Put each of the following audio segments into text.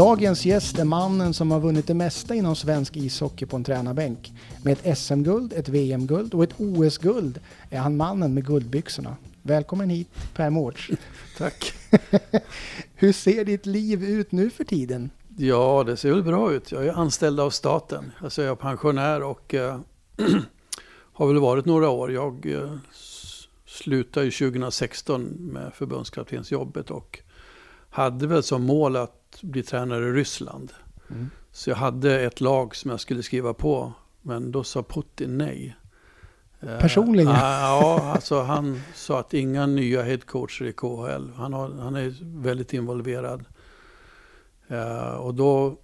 Dagens gäst är mannen som har vunnit det mesta inom svensk ishockey på en tränarbänk. Med ett SM-guld, ett VM-guld och ett OS-guld är han mannen med guldbyxorna. Välkommen hit Per Mårts. Tack. Hur ser ditt liv ut nu för tiden? Ja, det ser väl bra ut. Jag är anställd av staten. Alltså jag är pensionär och äh, har väl varit några år. Jag äh, slutade ju 2016 med förbundskaptensjobbet och hade väl som mål att bli tränare i Ryssland. Mm. Så jag hade ett lag som jag skulle skriva på, men då sa Putin nej. Eh, Personligen? Uh, ja, alltså han sa att inga nya headcoacher i KHL. Han, har, han är väldigt involverad. Uh, och då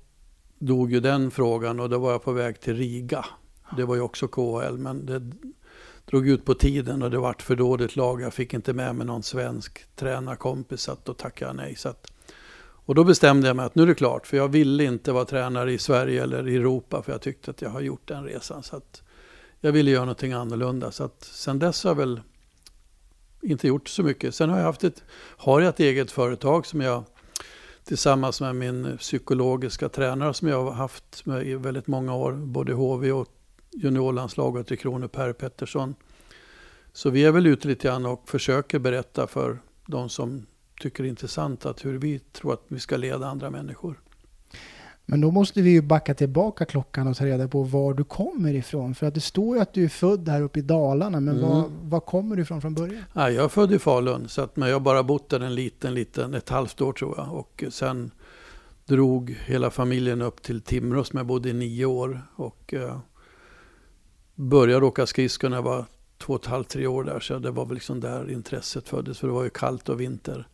dog ju den frågan och då var jag på väg till Riga. Det var ju också KHL, men det drog ut på tiden och det vart för dåligt lag. Jag fick inte med mig någon svensk tränarkompis, så då tackade jag nej. Så att, och då bestämde jag mig att nu är det klart, för jag ville inte vara tränare i Sverige eller i Europa, för jag tyckte att jag har gjort den resan. Så att jag ville göra någonting annorlunda. Så att sen dess har jag väl inte gjort så mycket. Sen har jag haft ett, har jag ett eget företag som jag tillsammans med min psykologiska tränare som jag har haft i väldigt många år, både HV och juniorlandslaget i Kronor, Per Pettersson. Så vi är väl ute lite grann och försöker berätta för de som tycker är intressant att hur vi tror att vi ska leda andra människor. Men då måste vi ju backa tillbaka klockan och ta reda på var du kommer ifrån. För att det står ju att du är född här uppe i Dalarna, men mm. var, var kommer du ifrån från början? Ja, jag är född i Falun, så att, men jag har bara bott där en liten, liten, ett halvt år tror jag. Och sen drog hela familjen upp till Timrå som jag bodde i nio år. Och eh, började åka skridskor när jag var två och ett halvt, tre år där. Så det var väl liksom där intresset föddes, för det var ju kallt och vinter.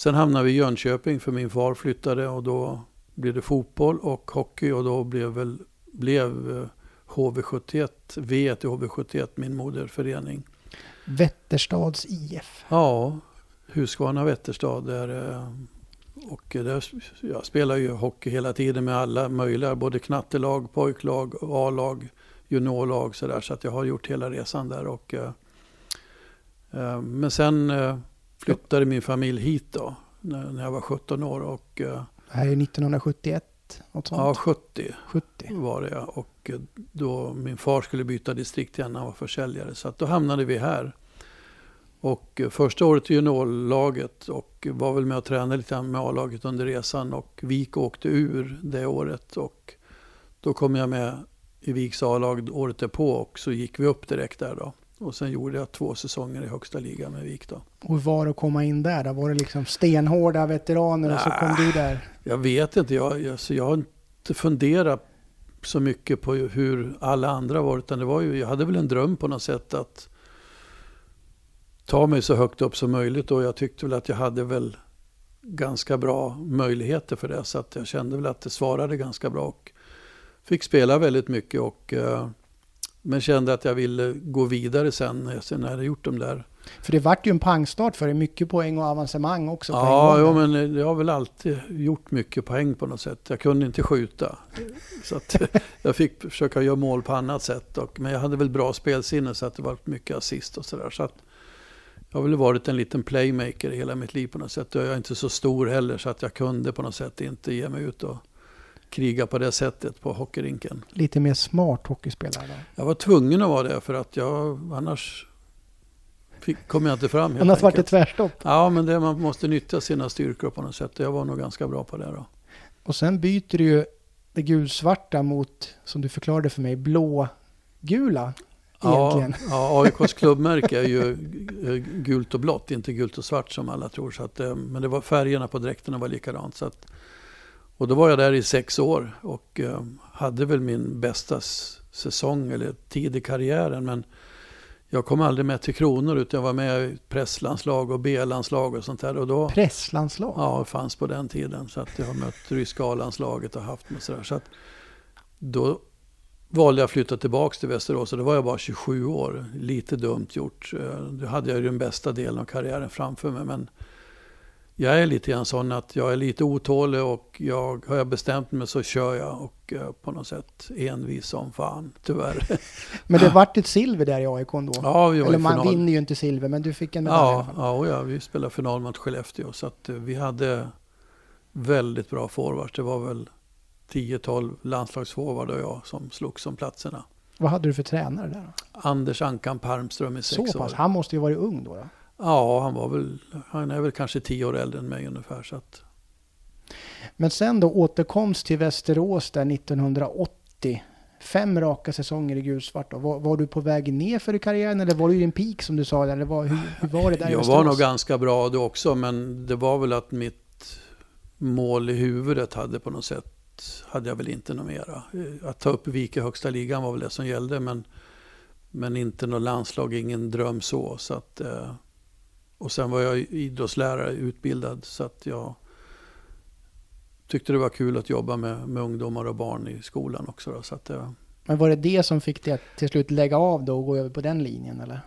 Sen hamnade vi i Jönköping för min far flyttade och då blev det fotboll och hockey och då blev, väl, blev HV71, V i HV71 min moderförening. Vätterstads IF? Ja, Husqvarna Vätterstad. Där, eh, och där, jag spelar ju hockey hela tiden med alla möjliga, både knattelag, pojklag, A-lag, juniorlag så där, så att jag har gjort hela resan där. Och, eh, eh men sen eh, flyttade min familj hit då, när, jag var 17 år. Och, eh, det här är 1971? Något sånt. Ja, 70, 70 var det. Och eh, då min far skulle byta distrikt igen, han var försäljare. Så att då hamnade vi här. Och eh, första året i juniorlaget och var väl med och tränade lite med A-laget under resan. Och Vik åkte ur det året. Och då kom jag med i Viks A-lag året därpå och så gick vi upp direkt där då. Och sen gjorde jag två säsonger i högsta ligan med Vik då. Och hur var det att komma in där då? Var det liksom stenhårda veteraner och så kom du där? Jag vet inte. Jag, jag, jag har inte funderat så mycket på hur alla andra var. Utan det var ju, jag hade väl en dröm på något sätt att ta mig så högt upp som möjligt. Och jag tyckte väl att jag hade väl ganska bra möjligheter för det. Så att jag kände väl att det svarade ganska bra. Och fick spela väldigt mycket. och... Uh, men kände att jag ville gå vidare sen, sen när jag hade gjort de där. För det vart ju en pangstart för dig, mycket poäng och avancemang också. Ja, jo, men jag har väl alltid gjort mycket poäng på något sätt. Jag kunde inte skjuta. Så att jag fick försöka göra mål på annat sätt. Och, men jag hade väl bra spelsinne så att det var mycket assist och sådär. Så att jag har väl varit en liten playmaker hela mitt liv på något sätt. Jag är inte så stor heller så att jag kunde på något sätt inte ge mig ut och kriga på det sättet på hockeyrinken. Lite mer smart hockeyspelare? Då. Jag var tvungen att vara det för att jag annars fick, kom jag inte fram. Annars var det tvärstopp? Ja, men det, man måste nyttja sina styrkor på något sätt. Jag var nog ganska bra på det då. Och sen byter du ju det gulsvarta mot, som du förklarade för mig, blå-gula. Ja, ja, AIKs klubbmärke är ju eh, gult och blått, inte gult och svart som alla tror. Så att, eh, men det var färgerna på dräkterna var likadant. Så att, och då var jag där i sex år och eh, hade väl min bästa säsong eller tid i karriären. Men jag kom aldrig med till Kronor utan jag var med i presslandslag och B-landslag och sånt där. Och då, presslandslag? Ja, fanns på den tiden. Så att jag har mött ryska A-landslaget och haft med sådär. Så att då valde jag att flytta tillbaka till Västerås och då var jag bara 27 år. Lite dumt gjort. Eh, då hade jag ju den bästa delen av karriären framför mig. Men jag är lite grann sån att jag är lite otålig och jag, har jag bestämt mig så kör jag och uh, på något sätt envis som fan, tyvärr. men det vart ett silver där i AIK då? Ja, vi var Eller man final. vinner ju inte silver, men du fick en medalj ja, i alla fall. Ja, ja, vi spelade final mot Skellefteå så att uh, vi hade väldigt bra forwards. Det var väl 10-12 landslagsforward och jag som slogs om platserna. Vad hade du för tränare där då? Anders Ankan Palmström i sex Så pass? år. Han måste ju varit ung då? då? Ja, han var väl, han är väl kanske tio år äldre än mig ungefär. Så att, Men sen då återkomst till Västerås där 1980. Fem raka säsonger i gulsvart. Var, var du på väg ner för i karriären eller var du i din peak som du sa? Eller var, hur, hur var det där jag Västerås? var nog ganska bra då också, men det var väl att mitt mål i huvudet hade på något sätt, hade jag väl inte något mera. Att ta upp Vik i högsta ligan var väl det som gällde, men, men inte något landslag, ingen dröm så. så att, eh, och sen var jag idrottslärare utbildad, så att jag tyckte det var kul att jobba med, med ungdomar och barn i skolan också. Då, så att, eh, Men var det det som fick dig att till slut lägga av då och gå över på den linjen eller?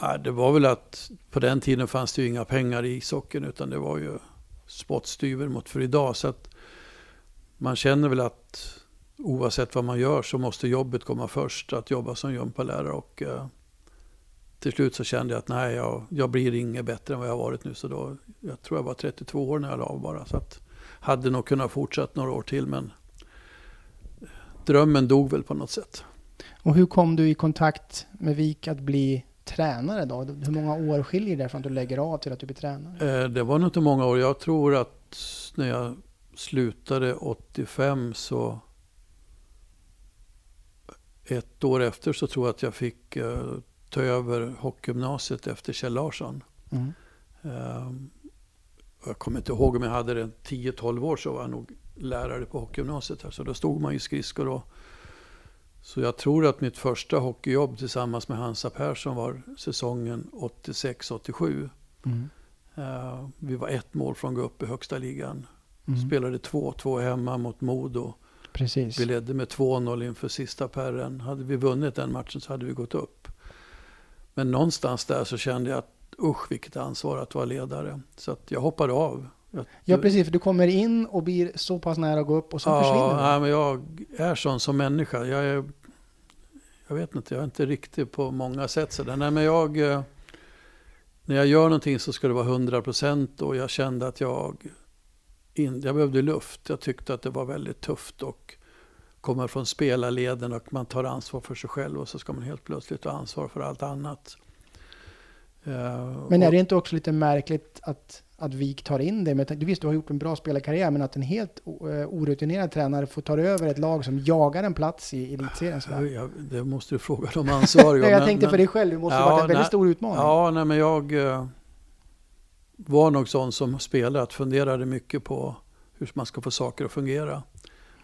Ja, det var väl att på den tiden fanns det ju inga pengar i ishockeyn utan det var ju spottstyver mot för idag. Så att man känner väl att oavsett vad man gör så måste jobbet komma först. Att jobba som gympalärare och eh, till slut så kände jag att nej, jag, jag blir inget bättre än vad jag har varit nu. Så då, jag tror jag var 32 år när jag la av bara. Så att hade nog kunnat fortsätta några år till men drömmen dog väl på något sätt. Och hur kom du i kontakt med Vik att bli tränare då? Hur många år skiljer det från att du lägger av till att du blir tränare? Eh, Det var nog inte många år. Jag tror att när jag slutade 85 så ett år efter så tror jag att jag fick eh, ta över hockeygymnasiet efter Kjell Larsson. Mm. Eh, Jag kommer inte ihåg om jag hade det 10-12 år så var jag nog lärare på hockeygymnasiet. Här, så då stod man ju skridskor då. Så jag tror att mitt första hockeyjobb tillsammans med Hansa Persson var säsongen 86-87. Mm. Eh, Vi var ett mål från att gå upp i högsta ligan. Mm. Spelade 2-2 hemma mot Modo. Precis. Vi ledde med 2-0 inför sista perren. Hade vi vunnit den matchen så hade vi gått upp. Men någonstans där så kände jag att usch vilket ansvar att vara ledare. Så att jag hoppade av. Jag, Ja precis, för du kommer in och blir så pass nära att gå upp och försvinner ja, du. nej, men jag är sån som människa. Jag är, jag vet inte, jag är inte riktig på många sätt sådär. Nej, men jag, eh, när jag gör någonting så ska det vara 100% och jag kände att jag, in, jag behövde luft. Jag tyckte att det var väldigt tufft och komma från spelarleden och man tar ansvar för sig själv och så ska man helt plötsligt ta ansvar för allt annat. Eh, Men är det inte också lite märkligt att, att Vik tar in det? Med, du visst, du har gjort en bra spelarkarriär, men att en helt eh, orutinerad tränare får ta över ett lag som jagar en plats i elitseriens värld. jag, det måste du fråga de ansvariga jag men- tänkte men- för dig själv, det måste Ja, ha varit en väldigt nej. stor utmaning. Ja, nej, men jag eh, var nog sån som spelare att funderade mycket på hur man ska få saker att fungera.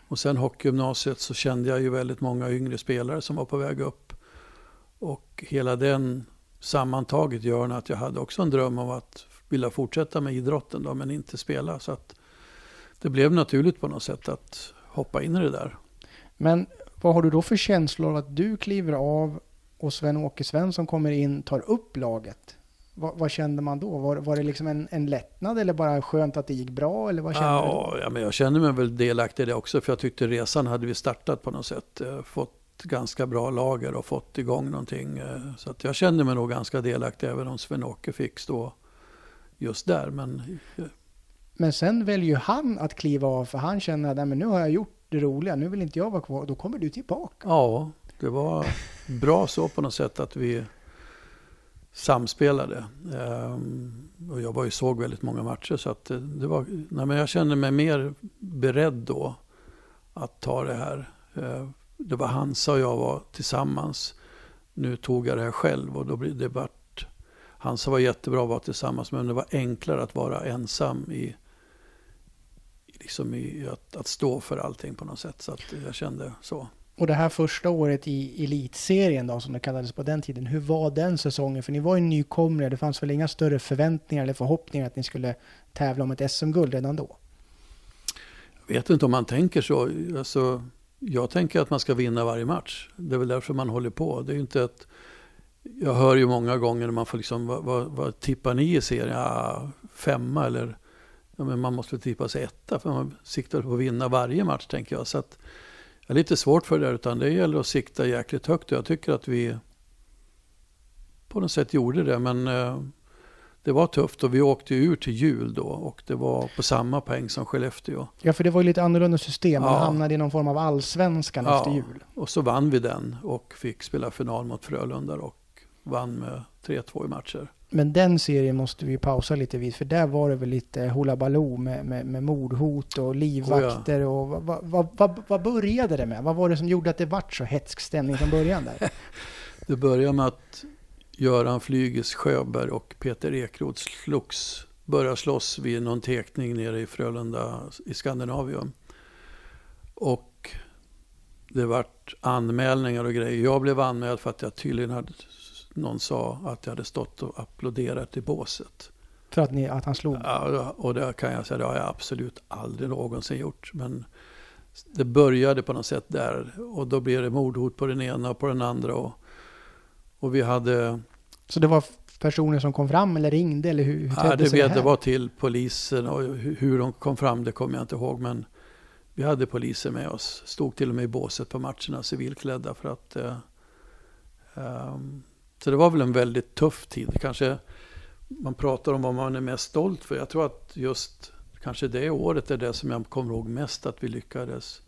Och sen hockeygymnasiet så kände jag ju väldigt många yngre spelare som var på väg upp. Och hela den sammantaget gör att jag hade också en dröm om att vilja fortsätta med idrotten då, men inte spela. Så att det blev naturligt på något sätt att hoppa in i det där. Men vad har du då för känslor av att du kliver av och Sven-Åke Svensson kommer in, tar upp laget? Vad, vad kände man då? Var, var det liksom en, en lättnad eller bara skönt att det gick bra? Eller vad kände du då? Ja, ja, men jag kände mig väl delaktig i det också för jag tyckte resan hade vi startat på något sätt. Eh, Fått ganska bra lager och fått igång någonting. eh, Så att jag kände mig nog ganska delaktig även om Sven-Åke fick stå just där. Men eh, Men sen väljer ju han att kliva av för han känner att "Nej, men nu har jag gjort det roliga, nu vill inte jag vara kvar. Då kommer du tillbaka. ja, det var bra så på något sätt att vi samspelade. Ehm, och jag var ju såg väldigt många matcher så att det det var, nej men jag kände mig mer beredd då att ta det här. Eh, Det var Hansa och jag var tillsammans. Nu tog jag det här själv och då blev det vart Hansa var jättebra att vara tillsammans men det var enklare att vara ensam i, liksom i att, att stå för allting på något sätt. Så att jag kände så. Och det här första året i elitserien då, som det kallades på den tiden. Hur var den säsongen? För ni var ju nykomlingar. Det fanns väl inga större förväntningar eller förhoppningar att ni skulle tävla om ett SM-guld redan då? Jag vet inte om man tänker så. Alltså, jag tänker att man ska vinna varje match. Det är väl därför man håller på. Det är ju inte att... Jag hör ju många gånger när man får liksom, vad, vad, vad tippar ni i serien? Ja, femma eller... Ja, men man måste väl tippa sig etta för man siktar på att vinna varje match tänker jag. Så att jag är lite svårt för det där, utan det gäller att sikta jäkligt högt. Jag tycker att vi på något sätt gjorde det. Men eh, det var tufft och vi åkte ur till jul då och det var på samma poäng som Skellefteå. Ja, för det var ju lite annorlunda system. Man Ja. hamnade i någon form av allsvenskan Ja. efter jul. Och så vann vi den och fick spela final mot Frölunda och vann med 3-2 i matcher. Men den serien måste vi pausa lite vid, för där var det väl lite hula baloo med, med, med mordhot och livvakter och vad, vad, vad, vad, vad började det med? Vad var det som gjorde att det vart så hetsk stämning från början där? Det började med att Göran Flyges Sjöberg och Peter Ekroth slogs, började slåss vid någon tekning nere i Frölunda i Skandinavium. Och det vart anmälningar och grejer. Jag blev anmäld för att jag tydligen hade, någon sa att jag hade stått och applåderat i båset. För att, ni, att han slog? Ja, och det kan jag säga, det har jag absolut aldrig någonsin gjort. Men det började på något sätt där och då blev det mordhot på den ena och på den andra. Och, och vi hade, Så det var personer som kom fram eller ringde eller hur, hur ja, det, vet, här? var till polisen och hur, de kom fram det kommer jag inte ihåg. Men vi hade poliser med oss, stod till och med i båset på matcherna civilklädda för att eh, ehm, så det var väl en väldigt tuff tid. Kanske man pratar om vad man är mest stolt för. Jag tror att just kanske det året är det som jag kommer ihåg mest att vi lyckades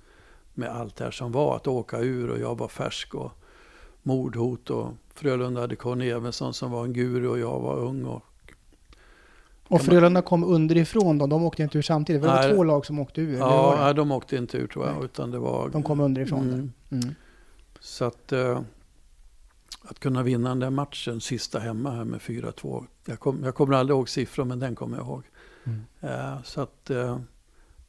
med allt det här som var. Att åka ur och jag var färsk och mordhot och Frölunda hade Conny Evensson som var en guru och jag var ung. Och, Och Frölunda kom underifrån då, de åkte inte ur samtidigt. Det var Nej. två lag som åkte ur. ja, nej, de åkte inte ur tror jag. Nej. Utan det var, De kom underifrån. Mm. Mm. Så att, eh, att kunna vinna den där matchen sista hemma här med 4-2. Jag, kom, jag kommer aldrig ihåg siffror men den kommer jag ihåg. Mm. Eh, så att eh,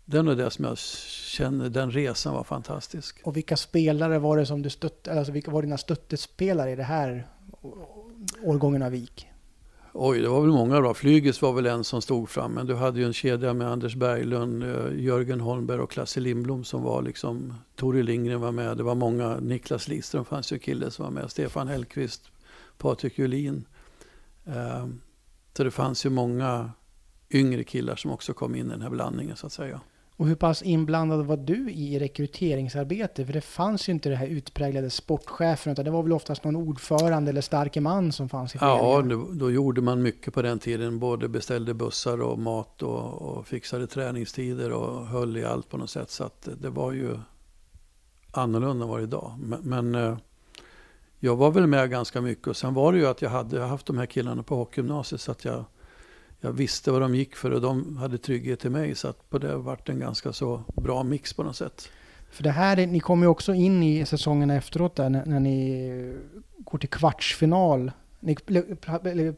den är det som jag känner, den resan var fantastisk. Och vilka spelare var det som du stötte, alltså vilka var dina stöttespelare i det här årgången av Vik? Oj, det var väl många bra. Flygis var väl en som stod fram. Men du hade ju en kedja med Anders Berglund, eh, Jörgen Holmberg och Klasse Lindblom som var liksom... Tore Lindgren var med. Det var många. Niklas Lidström fanns ju kille som var med. Stefan Hellqvist, Patrik Julin. Ehm, så det fanns ju många yngre killar som också kom in i den här blandningen så att säga. Och hur pass inblandad var du i rekryteringsarbete? För det fanns ju inte det här utpräglade sportchefen, utan det var väl oftast någon ordförande eller starke man som fanns i Ja, föreningen? då, då gjorde man mycket på den tiden. Både beställde bussar och mat och, och fixade träningstider och höll i allt på något sätt. Så att det, det var ju annorlunda än vad det är idag. Men, men eh, jag var väl med ganska mycket. Och sen var det ju att jag hade haft de här killarna på hockeygymnasiet så att jag, jag visste vad de gick för och de hade trygghet i mig. Så att på det vart en ganska så bra mix på något sätt. För det här, är- ni kommer ju också in i säsongerna efteråt där när, när ni går till kvartsfinal. Ni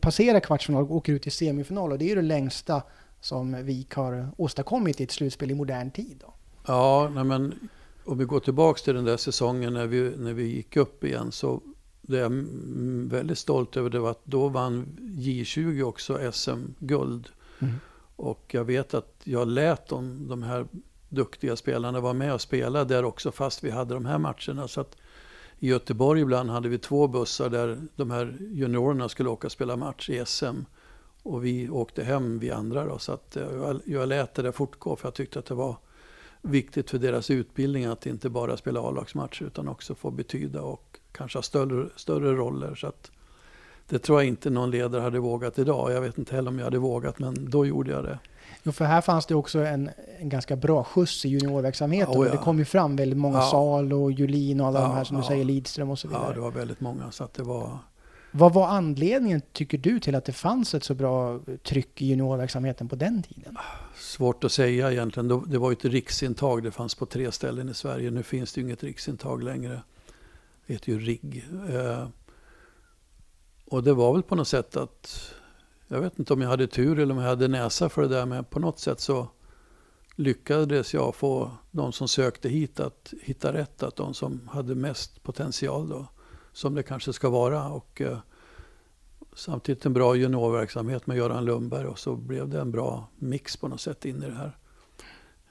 passerar kvartsfinal och åker ut till semifinal och det är ju det längsta som Vik har åstadkommit i ett slutspel i modern tid. Då. Ja, nej men om vi går tillbaka till den där säsongen när vi, när vi gick upp igen så det jag är väldigt stolt över det var att då vann J20 också SM-guld. Mm. Och jag vet att jag lät dem, de här duktiga spelarna vara med och spela där också fast vi hade de här matcherna. Så att i Göteborg ibland hade vi två bussar där de här juniorerna skulle åka och spela match i SM. Och vi åkte hem, vi andra då. Så att eh, jag, jag lät det där fortgå för jag tyckte att det var viktigt för deras utbildning att inte bara spela A-lagsmatcher utan också få betyda och kanske ha större, större roller. Så att det tror jag inte någon ledare hade vågat idag. Jag vet inte heller om jag hade vågat, men då gjorde jag det. Jo, för här fanns det också en, en ganska bra skjuts i juniorverksamheten. Oh, ja. Det kom ju fram väldigt många, Ja. Sal och Julin och alla de Ja, här som du ja. säger, Lidström och så vidare. Ja, det var väldigt många. Så att det var... Vad var anledningen, tycker du, till att det fanns ett så bra tryck i juniorverksamheten på den tiden? Svårt att säga egentligen. Det var ju ett riksintag. Det fanns på tre ställen i Sverige. Nu finns det ju inget riksintag längre. Det heter ju RIGG. Eh, och det var väl på något sätt att... Jag vet inte om jag hade tur eller om jag hade näsa för det där. Men på något sätt så lyckades jag få de som sökte hit att hitta rätt. Att de som hade mest potential då. Som det kanske ska vara. Och eh, samtidigt en bra juniorverksamhet med Göran Lundberg. Och så blev det en bra mix på något sätt in i det här.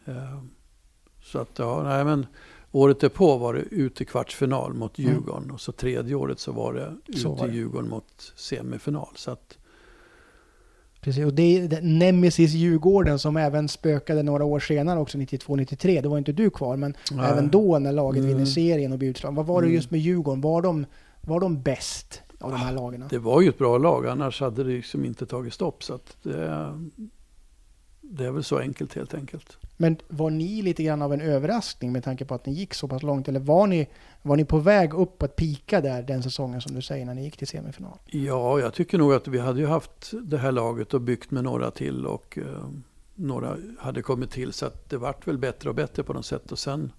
Eh, Så att ja, nej men året därpå var det ut i kvartsfinal mot Mm. Djurgården. Och så tredje året så var det ut i. Djurgården mot semifinal. Så att Precis, och det är Nemesis Djurgården som även spökade några år senare också, 92-93. Då var inte du kvar, men Nej. även då när laget Mm. vinner serien och blir utslagen. Vad var det Mm. just med Djurgården? Var de, var de bäst av de här lagarna? Det var ju ett bra lag, annars hade det liksom inte tagit stopp. Så det, det är väl så enkelt helt enkelt. Men var ni lite grann av en överraskning med tanke på att ni gick så pass långt? Eller var ni, var ni på väg upp att pika där den säsongen som du säger när ni gick till semifinal? Ja, jag tycker nog att vi hade ju haft det här laget och byggt med några till och eh, några hade kommit till. Så att det vart väl bättre och bättre på något sätt. Och sen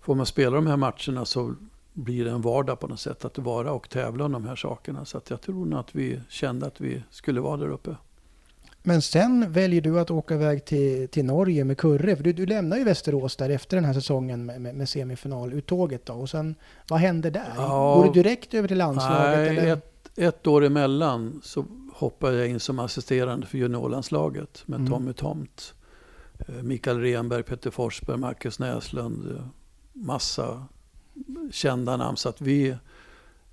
får man spela de här matcherna så blir det en vardag på något sätt att vara och tävla om de här sakerna. Så att jag tror nog att vi kände att vi skulle vara där uppe. Men sen väljer du att åka iväg till, till Norge med Kurre. För du, du lämnar ju Västerås där efter den här säsongen med, med, med semifinaluttåget då. Och sen, vad hände där? Ja, Går du direkt över till landslaget? Nej, eller? Ett, ett år emellan så hoppade jag in som assisterande för juniorlandslaget med Mm. Tommy Tomt. eh, Mikael Renberg, Peter Forsberg, Marcus Näslund. eh, Massa kända namn. Så att vi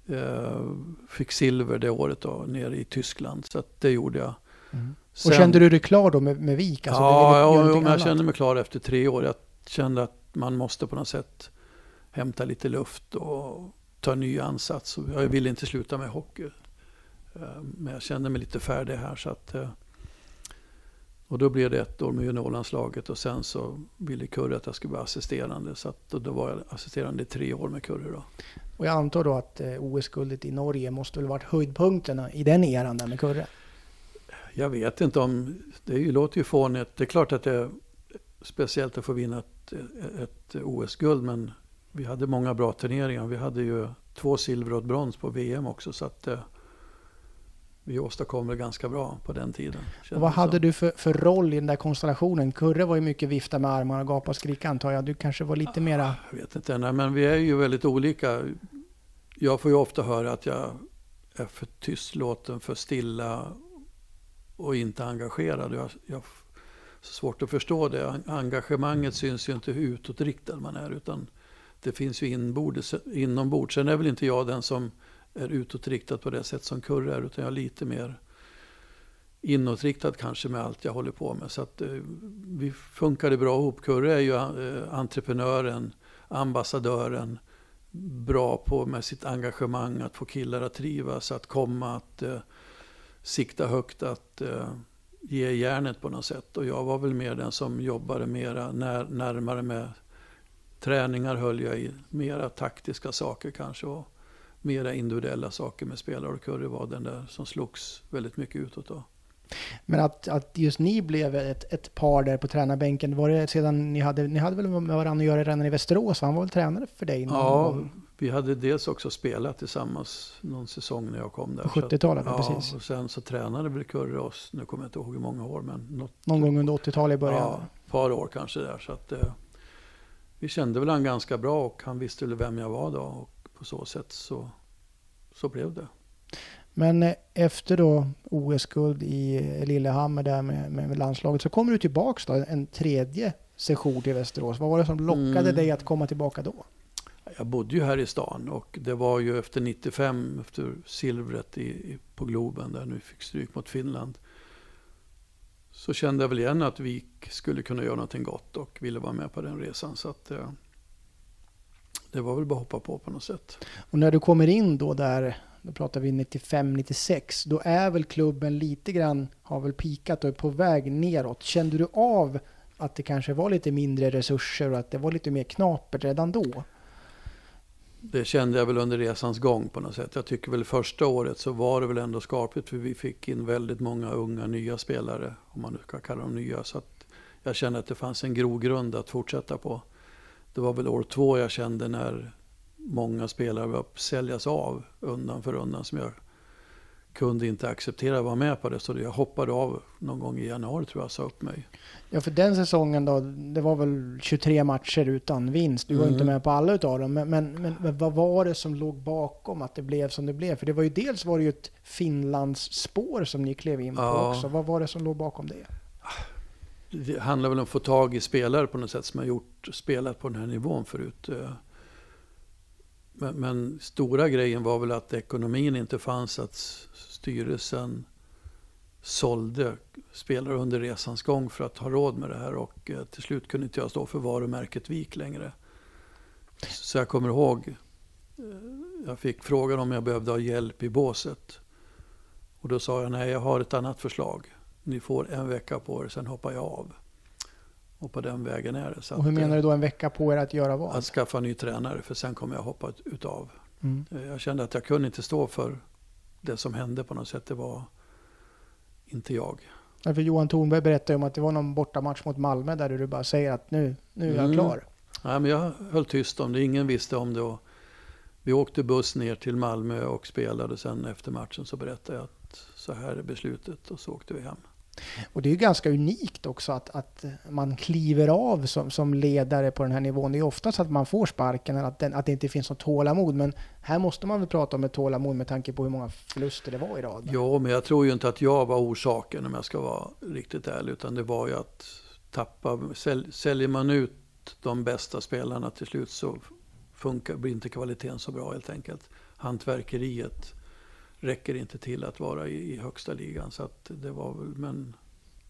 eh, fick silver det året då, nere i Tyskland. Så att det gjorde jag. Mm. Och Sen- kände du dig klar då med, med Vik? Alltså, ja, ja, ja jag annat? kände mig klar efter tre år. Jag kände att man måste på något sätt hämta lite luft och ta ny ansats. Och Jag ville inte sluta med hockey. Eh, Men jag kände mig lite färdig här. Så att, eh, och då blev det ett år med juniorlandslaget och sen så ville Kurre att jag skulle vara assisterande. Så att, och då var jag assisterande i tre år med Kurre. Då. Och jag antar då att eh, OS-guldet i Norge måste väl varit höjdpunkterna i den eran där med Kurre? Jag vet inte om, det låter ju fånigt. Det är klart att det är speciellt att få vinna ett, ett OS-guld. Men vi hade många bra turneringar. Vi hade ju två silver och ett brons på VM också. Så att eh, vi åstadkom det ganska bra på den tiden. Och vad hade du för, för roll i den där konstellationen? Kurre var ju mycket vifta med armarna, gapa och skrika antar jag. Du kanske var lite mera... Jag vet inte, nej, men vi är ju väldigt olika. Jag får ju ofta höra att jag är för tystlåten, för stilla och inte engagerad. Jag, jag svårt att förstå det. Engagemanget syns ju inte hur utåtriktad man är utan det finns ju inbordes, inombords. Sen är väl inte jag den som är utåtriktad på det sätt som Kurre är utan jag är lite mer inåtriktad kanske med allt jag håller på med. Så att eh, vi funkade bra ihop. Kurre är ju eh, entreprenören, ambassadören, bra på med sitt engagemang, att få killar att trivas, att komma, att eh, sikta högt, att eh, ge järnet på något sätt. Och jag var väl mer den som jobbade mera när, närmare med träningar höll jag i, mera taktiska saker kanske och mera individuella saker med spelare. Och Kurre var den där som slogs väldigt mycket utåt då. Men att, att just ni blev ett, ett par där på tränarbänken, var det sedan ni hade, ni hade väl med varandra att göra redan i Västerås? Han var väl tränare för dig? Ja, gång vi hade dels också spelat tillsammans någon säsong när jag kom där. På Så att- 70-talet, ja, precis. och sen så tränade väl Kurre oss, nu kommer jag inte ihåg hur många år, men något, Någon gång under 80-talet i början? ja, ett par år kanske där. Så att, eh, vi kände väl han ganska bra och han visste väl vem jag var då. Och på så sätt så, så blev det. Men eh, efter då OS-guld i eh, Lillehammer där med, med landslaget så kommer du tillbaks då en tredje session till Västerås. Vad var det som lockade Mm. dig att komma tillbaka då? Jag bodde ju här i stan och det var ju efter 95, efter silvret i, i, på Globen där nu fick stryk mot Finland. Så kände jag väl igen att vi skulle kunna göra någonting gott och ville vara med på den resan. Så att, eh, det var väl bara att hoppa på på något sätt. Och när du kommer in då där, då pratar vi 95-96, då är väl klubben lite grann, har väl pikat och är på väg neråt. Kände du av att det kanske var lite mindre resurser och att det var lite mer knapert redan då? Det kände jag väl under resans gång på något sätt. Jag tycker väl första året så var det väl ändå skapligt för vi fick in väldigt många unga nya spelare, om man nu ska kalla dem nya. Så att jag kände att det fanns en grogrund att fortsätta på. Det var väl år två jag kände när många spelare började säljas av undan för undan som jag kunde inte acceptera att vara med på det. Så jag hoppade av någon gång i januari tror jag, sa upp mig. Ja, för den säsongen då, det var väl 23 matcher utan vinst. Du var Mm. inte med på alla utav dem. Men, men, men, men vad var det som låg bakom att det blev som det blev? För det var ju dels var det ju ett Finlands spår som ni klev in på Ja. också. Vad var det som låg bakom det? Det handlar väl om att få tag i spelare på något sätt som har gjort, spelat på den här nivån förut. Men, men stora grejen var väl att ekonomin inte fanns, att styrelsen sålde spelare under resans gång för att ha råd med det här och eh, till slut kunde inte jag stå för varumärket Vik längre. Så jag kommer ihåg eh, jag fick frågan om jag behövde ha hjälp i båset. Och då sa jag nej, jag har ett annat förslag. Ni får en vecka på er, sen hoppar jag av. Och på den vägen är det. Så och hur menar du då en vecka på er att göra vad? Att skaffa ny tränare, för sen kommer jag hoppa utav. Mm. Jag kände att jag kunde inte stå för det som hände på något sätt. Det var inte jag. Ja, för Johan Thornberg berättade om att det var någon bortamatch mot Malmö där du bara säger att nu, nu är jag mm. klar. Nej, men jag höll tyst om det. Ingen visste om det. Och vi åkte buss ner till Malmö och spelade. Sen efter matchen så berättade jag att så här är beslutet och så åkte vi hem. Och det är ju ganska unikt också att, att man kliver av som, som ledare på den här nivån. Det är oftast att man får sparken eller att, den, att det inte finns något tålamod. Men här måste man väl prata om ett tålamod med tanke på hur många förluster det var i rad. Ja, men jag tror ju inte att jag var orsaken om jag ska vara riktigt ärlig. Utan det var ju att tappa, säl, säljer man ut de bästa spelarna till slut så funkar, blir inte kvaliteten så bra helt enkelt. Hantverkeriet räcker inte till att vara i, i högsta ligan. Så att det var men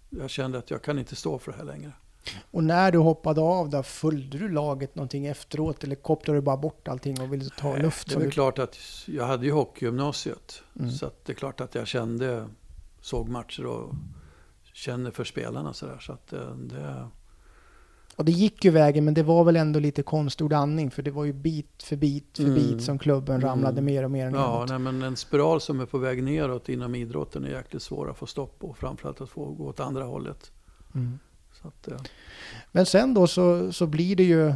jag kände att jag kan inte stå för det här längre. Och när du hoppade av då, följde du laget någonting efteråt eller kopplade du bara bort allting och ville ta luft? Det är väl klart att jag hade ju hockeygymnasiet. Mm. Så det är klart att jag kände, såg matcher och känner för spelarna sådär. Så att det, det och det gick ju vägen, men det var väl ändå lite konstgjord andning, för det var ju bit för bit för mm. bit som klubben mm. ramlade mer och mer neråt. Ja, nej, men en spiral som är på väg neråt inom idrotten är jäkligt svår att få stopp på, framförallt att få gå åt andra hållet. Mm. Att, ja. Men sen då så, så blir det ju,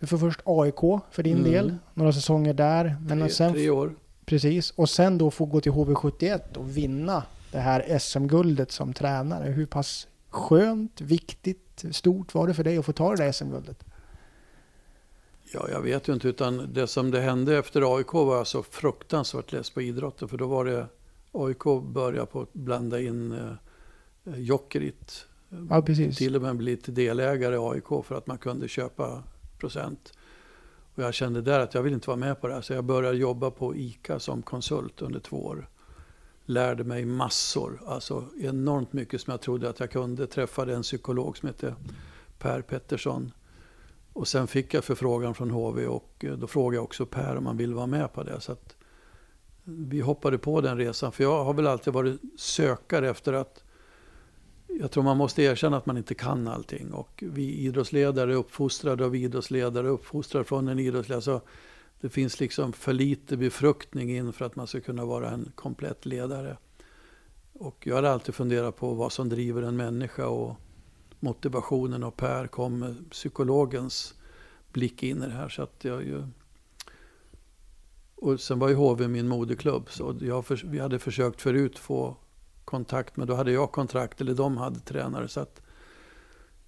du får först AIK för din mm. del, några säsonger där. Men tre, sen, tre år. Precis, och sen då få gå till HV71 och vinna det här SM-guldet som tränare. Hur pass skönt, viktigt stort var det för dig att få ta det där SM-guldet? Ja, jag vet ju inte. Utan det som det hände efter AIK var jag så fruktansvärt less på idrotten. För då var det AIK började på att blanda in eh, Jokerit. Ja, precis. Till och med bli lite delägare i AIK för att man kunde köpa procent. Och jag kände där att jag vill inte vara med på det här. Så jag började jobba på ICA som konsult under två år lärde mig massor. Alltså enormt mycket som jag trodde att jag kunde. Träffade en psykolog som hette Per Pettersson. Och sen fick jag förfrågan från HV och eh, då frågade jag också Per om han ville vara med på det. Så att eh, vi hoppade på den resan. För jag har väl alltid varit sökare efter att jag tror man måste erkänna att man inte kan allting. Och vi idrottsledare är uppfostrade av idrottsledare, uppfostrade från en idrottsledare. Så det finns liksom för lite befruktning in för att man ska kunna vara en komplett ledare. Och jag har alltid funderat på vad som driver en människa och motivationen och Per kom med psykologens blick in i det här. Så att jag ju... Och sen var ju HV min moderklubb så jag för, vi hade försökt förut få kontakt men då hade jag kontrakt eller de hade tränare. Så att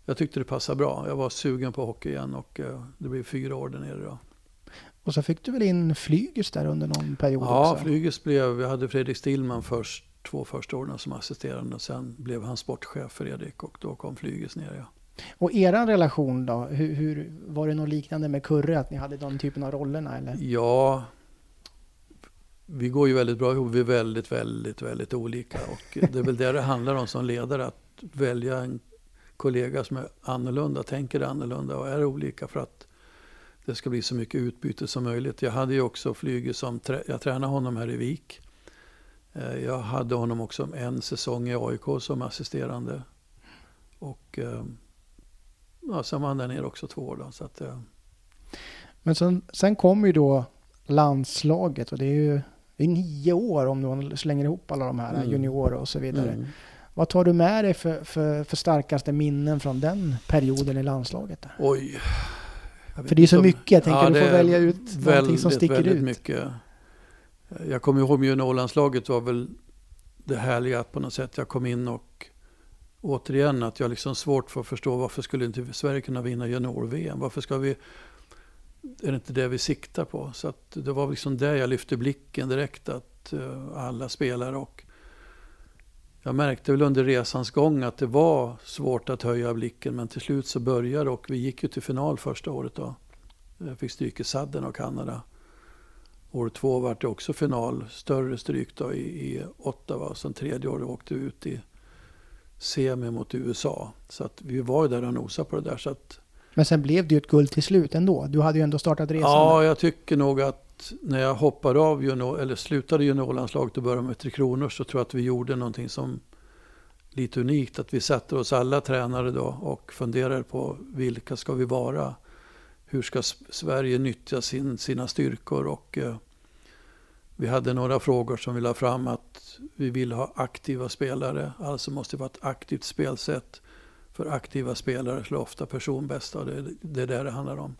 jag tyckte det passade bra. Jag var sugen på hockey igen och eh, det blev fyra år där nere då. Och så fick du väl in Flygus där under någon period ja, också? Ja, Flygus blev, vi hade Fredrik Stillman först två första åren som assisterande. Och sen blev han sportchef Fredrik och då kom Flygus ner. Ja. Och er relation då? Hur, hur, var det något liknande med Kurre? Att ni hade de typen av rollerna eller? Ja, vi går ju väldigt bra ihop. Vi är väldigt, väldigt, väldigt olika. Och det är väl det det handlar om som ledare. Att välja en kollega som är annorlunda, tänker annorlunda och är olika. För att det ska bli så mycket utbyte som möjligt. Jag hade ju också flyget som, jag tränade honom här i Vik. Eh, jag hade honom också en säsong i AIK som assisterande. Och eh, ja, sen var han där nere också två år. Då, så att, ja. Men sen, sen kom ju då landslaget och det är ju det är nio år om du slänger ihop alla de här mm. juniorer och så vidare. Mm. Vad tar du med dig för, för, för starkaste minnen från den perioden i landslaget? Oj, för det är så mycket, jag tänker ja, du får välja ut väldigt, någonting som sticker väldigt ut. Mycket. Jag kommer ihåg juniorlandslaget var väl det härliga att på något sätt jag kom in och återigen att jag liksom svårt för att förstå varför skulle inte Sverige kunna vinna junior-VM? Varför ska vi, är det inte det vi siktar på? Så det var liksom där jag lyfte blicken direkt att uh, alla spelare och jag märkte väl under resans gång att det var svårt att höja blicken men till slut så började och vi gick ju till final första året då. Jag fick stryk i sadden av Kanada. År två var det också final, större stryk då i, i Ottawa. Och sen tredje året åkte vi ut i semi mot USA. Så att vi var ju där och nosade på det där. Så att, men sen blev det ju ett guld till slut ändå. Du hade ju ändå startat resan. Ja, jag tycker nog att att när jag hoppade av junior, eller slutade juniorlandslaget och började med Tre Kronor så tror jag att vi gjorde någonting som lite unikt. Att vi satte oss alla tränare då och funderade på vilka ska vi vara? Hur ska Sverige nyttja sin, sina styrkor? Och eh, vi hade några frågor som vi la fram att vi vill ha aktiva spelare. Alltså måste det vara ett aktivt spelsätt. För aktiva spelare slår ofta personbästa och det, det är det det handlar om.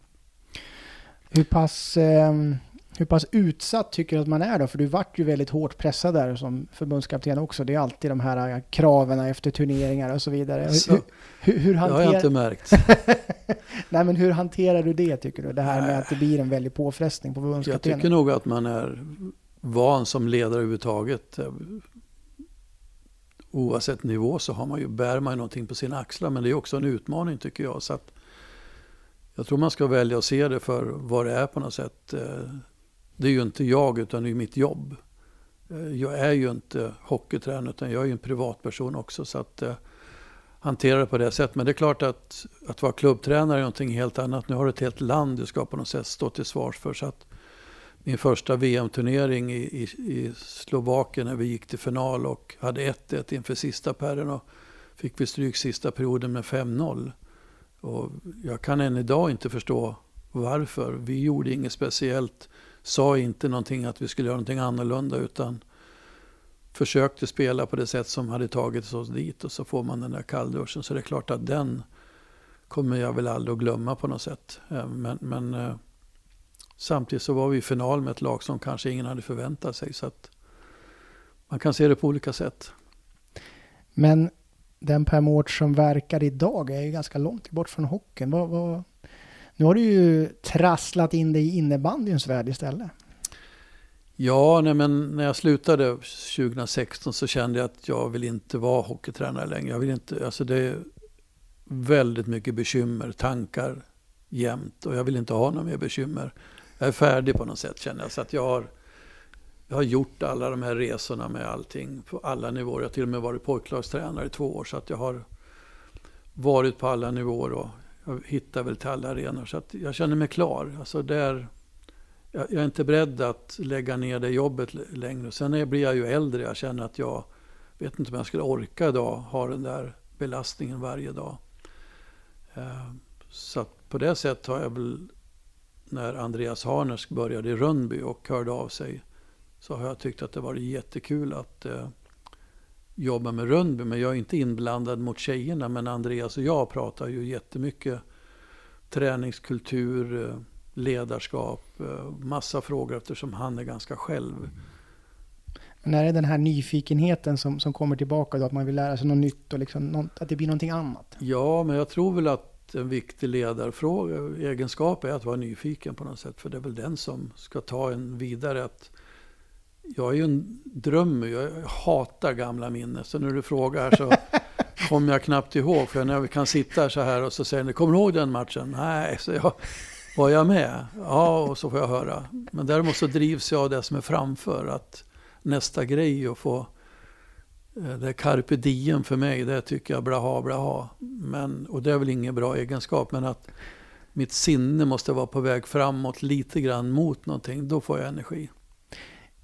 Hur pass, eh, hur pass utsatt tycker du att man är då? För du vart ju väldigt hårt pressad där som förbundskapten också. Det är alltid de här eh, kraven efter turneringar och så vidare. Så, hur, hur, hur hanterar... Det har jag inte märkt. Nej men hur hanterar du det tycker du? Det här med att det blir en väldig påfrestning på förbundskaptenen. Jag tycker nog att man är van som ledare överhuvudtaget. Oavsett nivå så har man ju, bär man ju någonting på sina axlar. Men det är också en utmaning tycker jag. Så att jag tror man ska välja att se det för vad det är på något sätt. Det är ju inte jag utan det är mitt jobb. Eh, jag är ju inte hockeytränare utan jag är ju en privatperson också. Så att eh, hantera det på det sättet. Men det är klart att, att vara klubbtränare är någonting helt annat. Nu har du ett helt land du ska på något sätt stå till svars för. Så att min första VM-turnering i, i, i Slovakien när vi gick till final och hade 1-1 inför sista perren och fick vi stryk sista perioden med 5-0. Och jag kan än idag inte förstå varför. Vi gjorde inget speciellt, sa inte någonting att vi skulle göra någonting annorlunda utan försökte spela på det sätt som hade tagit oss dit och så får man den där kallduschen. Så det är klart att den kommer jag väl aldrig att glömma på något sätt. Eh, men, men eh, samtidigt så var vi i final med ett lag som kanske ingen hade förväntat sig. Så att man kan se det på olika sätt. Men den Per Mårts som verkar idag är ju ganska långt bort från hockeyn. Vad, vad... Nu har du ju trasslat in dig i innebandyns värld istället. Ja, nej, men när jag slutade 2016 så kände jag att jag vill inte vara hockeytränare längre. Jag vill inte, alltså det är väldigt mycket bekymmer, tankar jämt och jag vill inte ha några mer bekymmer. Jag är färdig på något sätt känner jag. Så att jag har jag har gjort alla de här resorna med allting på alla nivåer. Jag har till och med varit pojklagstränare i två år så att jag har varit på alla nivåer och jag hittar väl till alla arenor. Så att jag känner mig klar. Alltså där, jag, är inte beredd att lägga ner det jobbet längre. Sen blir jag ju äldre. Jag känner att jag vet inte om jag skulle orka idag ha den där belastningen varje dag. Eh, så att på det sättet har jag väl när Andreas Harnesk började i Rönnby och hörde av sig så har jag tyckt att det varit jättekul att eh, jobba med Rönnby. Men jag är inte inblandad mot tjejerna. Men Andreas och jag pratar ju jättemycket träningskultur, eh, ledarskap, eh, massa frågor eftersom han är ganska själv. Men är det den här nyfikenheten som, som kommer tillbaka då? Att man vill lära sig något nytt och liksom något, att det blir någonting annat? Ja, men jag tror väl att en viktig ledarfråga, egenskap är att vara nyfiken på något sätt. För det är väl den som ska ta en vidare. att jag är ju en drömmer. Jag hatar gamla minnen. Så när du frågar så kommer jag knappt ihåg. För när vi kan sitta här så här och så säger ni, kommer du ihåg den matchen? Nej, så jag, var jag med? Ja, och så får jag höra. Men däremot så drivs jag av det som är framför. Att nästa grej att få eh, det är carpe diem för mig, det tycker jag blaha blaha. Men, och det är väl ingen bra egenskap, men att mitt sinne måste vara på väg framåt lite grann mot någonting, då får jag energi.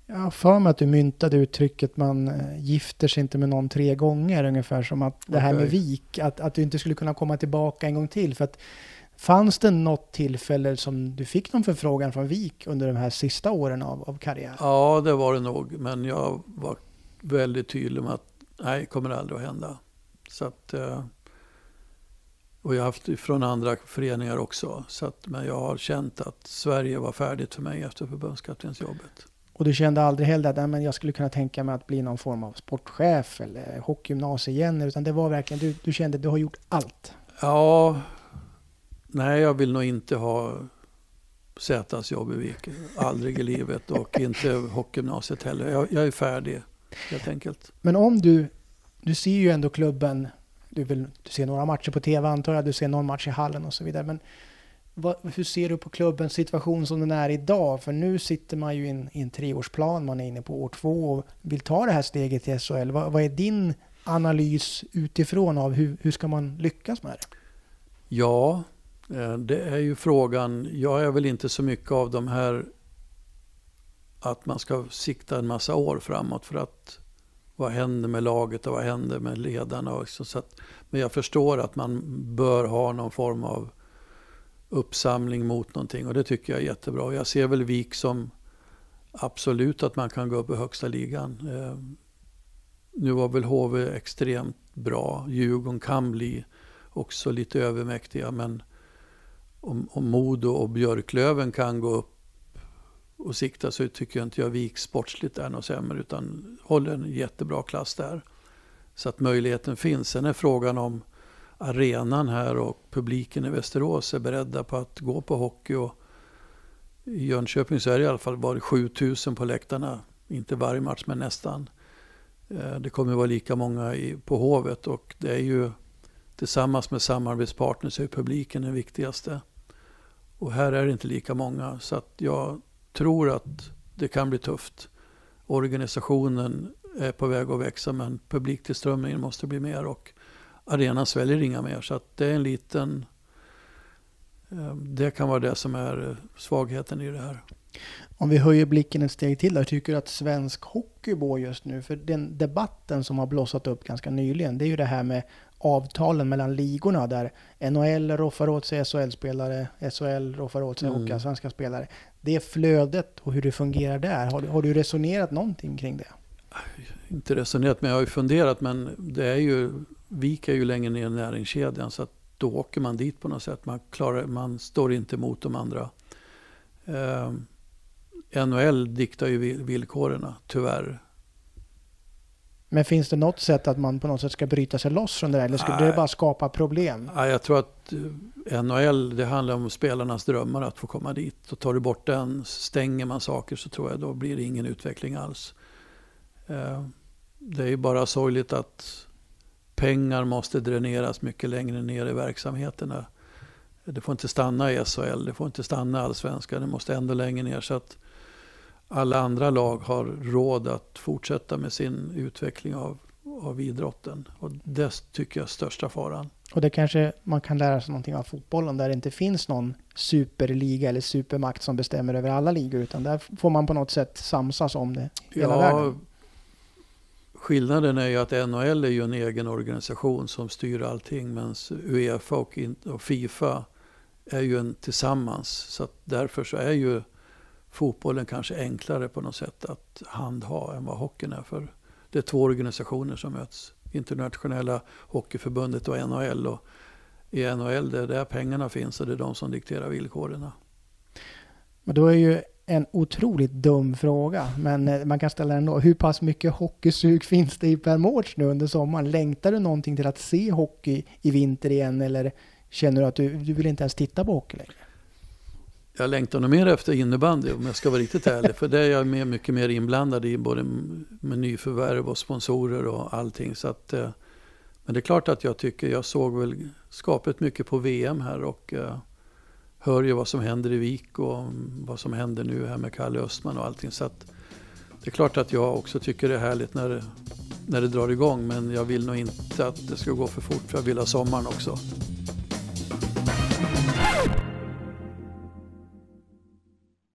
Jag har för mig att du myntade uttrycket man eh, gifter sig inte med någon tre gånger. Ungefär som att det här med vik, att, att du inte skulle kunna komma tillbaka en gång till. För att fanns det något tillfälle som du fick någon förfrågan från Vik under de här sista åren av, av karriären? Ja, det var det nog. Men jag var väldigt tydlig med att nej, det kommer aldrig att hända. Så att, eh, och jag har haft från andra föreningar också. Så att, men jag har känt att Sverige var färdigt för mig efter förbundskaptensjobbet. Och du kände aldrig heller att men jag skulle kunna tänka mig att bli någon form av sportchef eller hockeygymnasie igen, utan det var verkligen, du, du kände att du har gjort allt? Ja, nej jag vill nog inte ha Zätas jobb i Vik. Aldrig i livet och inte hockeygymnasiet heller. Jag, jag, är färdig helt enkelt. Men om du, du ser ju ändå klubben, du, vill, du ser några matcher på tv antar jag, du ser någon match i hallen och så vidare. Men vad, hur ser du på klubbens situation som den är idag? För nu sitter man ju i en, i en treårsplan, man är inne på år två och vill ta det här steget till SHL. Vad, vad är din analys utifrån av hur, hur ska man lyckas med det? Ja, eh, det är ju frågan. Jag är väl inte så mycket av de här att man ska sikta en massa år framåt för att vad händer med laget och vad händer med ledarna också. Så att, men jag förstår att man bör ha någon form av uppsamling mot någonting och det tycker jag är jättebra. Jag ser väl Vik som absolut att man kan gå upp i högsta ligan. Eh, nu var väl HV extremt bra. Djurgården kan bli också lite övermäktiga men om, om Modo och Björklöven kan gå upp och sikta så tycker jag inte jag Vik sportsligt är något sämre utan håller en jättebra klass där. Så att möjligheten finns. Sen är frågan om arenan här och publiken i Västerås är beredda på att gå på hockey. Och I Jönköping så är det i alla fall bara 7000 på läktarna. Inte varje match men nästan. Eh, det kommer vara lika många på Hovet och det är ju tillsammans med samarbetspartners är publiken den viktigaste. Och här är det inte lika många så att jag tror att det kan bli tufft. Organisationen är på väg att växa men publiktillströmningen måste bli mer och arenan sväljer inga mer. Så att det är en liten... Eh, det kan vara det som är svagheten i det här. Om vi höjer blicken ett steg till, jag tycker att svensk hockey går just nu, för den debatten som har blossat upp ganska nyligen, det är ju det här med avtalen mellan ligorna där NHL roffar åt sig SHL-spelare, SHL roffar åt sig mm. svenska spelare. Det flödet och hur det fungerar där, har du, har du resonerat någonting kring det? Inte resonerat, men jag har ju funderat. Men det är ju, Vik är ju längre ner i näringskedjan så att då åker man dit på något sätt. Man, klarar, man står inte emot de andra. Eh, NHL diktar ju villkoren, tyvärr. Men finns det något sätt att man på något sätt ska bryta sig loss från det där? Eller skulle Nej. det bara skapa problem? Nej, jag tror att eh, NHL, det handlar om spelarnas drömmar att få komma dit. Och tar du bort den, stänger man saker så tror jag då blir det ingen utveckling alls. Eh, det är ju bara sorgligt att pengar måste dräneras mycket längre ner i verksamheterna. Det får inte stanna i SHL, det får inte stanna i allsvenskan, det måste ändå längre ner. Så att alla andra lag har råd att fortsätta med sin utveckling av, av idrotten. Och det tycker jag är största faran. Och det kanske man kan lära sig någonting av fotbollen där det inte finns någon superliga eller supermakt som bestämmer över alla ligor utan där får man på något sätt samsas om det hela ja, vägen. Skillnaden är ju att NHL är ju en egen organisation som styr allting medan Uefa och, och Fifa är ju en tillsammans. Så därför så är ju fotbollen kanske enklare på något sätt att handha än vad hockeyn är. För det är två organisationer som möts. Internationella hockeyförbundet och NHL. Och I NHL det är där pengarna finns och det är de som dikterar villkoren. Men då är ju en otroligt dum fråga, men eh, man kan ställa den ändå. Hur pass mycket hockeysug finns det i Per Mårts nu under sommaren? Längtar du någonting till att se hockey i vinter igen eller känner du att du, du vill inte ens titta på hockey längre? jag längtar nog mer efter innebandy om jag ska vara riktigt ärlig. För det är jag med, mycket mer inblandad i, både med nyförvärv och sponsorer och allting. Så att, eh, men det är klart att jag tycker, jag såg väl skapet mycket på VM här och eh, hör ju vad som händer i Vik och vad som händer nu här med Kalle Östman och allting. Så att, det är klart att jag också tycker det är härligt när, när det drar igång men jag vill nog inte att det ska gå för fort för jag vill ha sommaren också.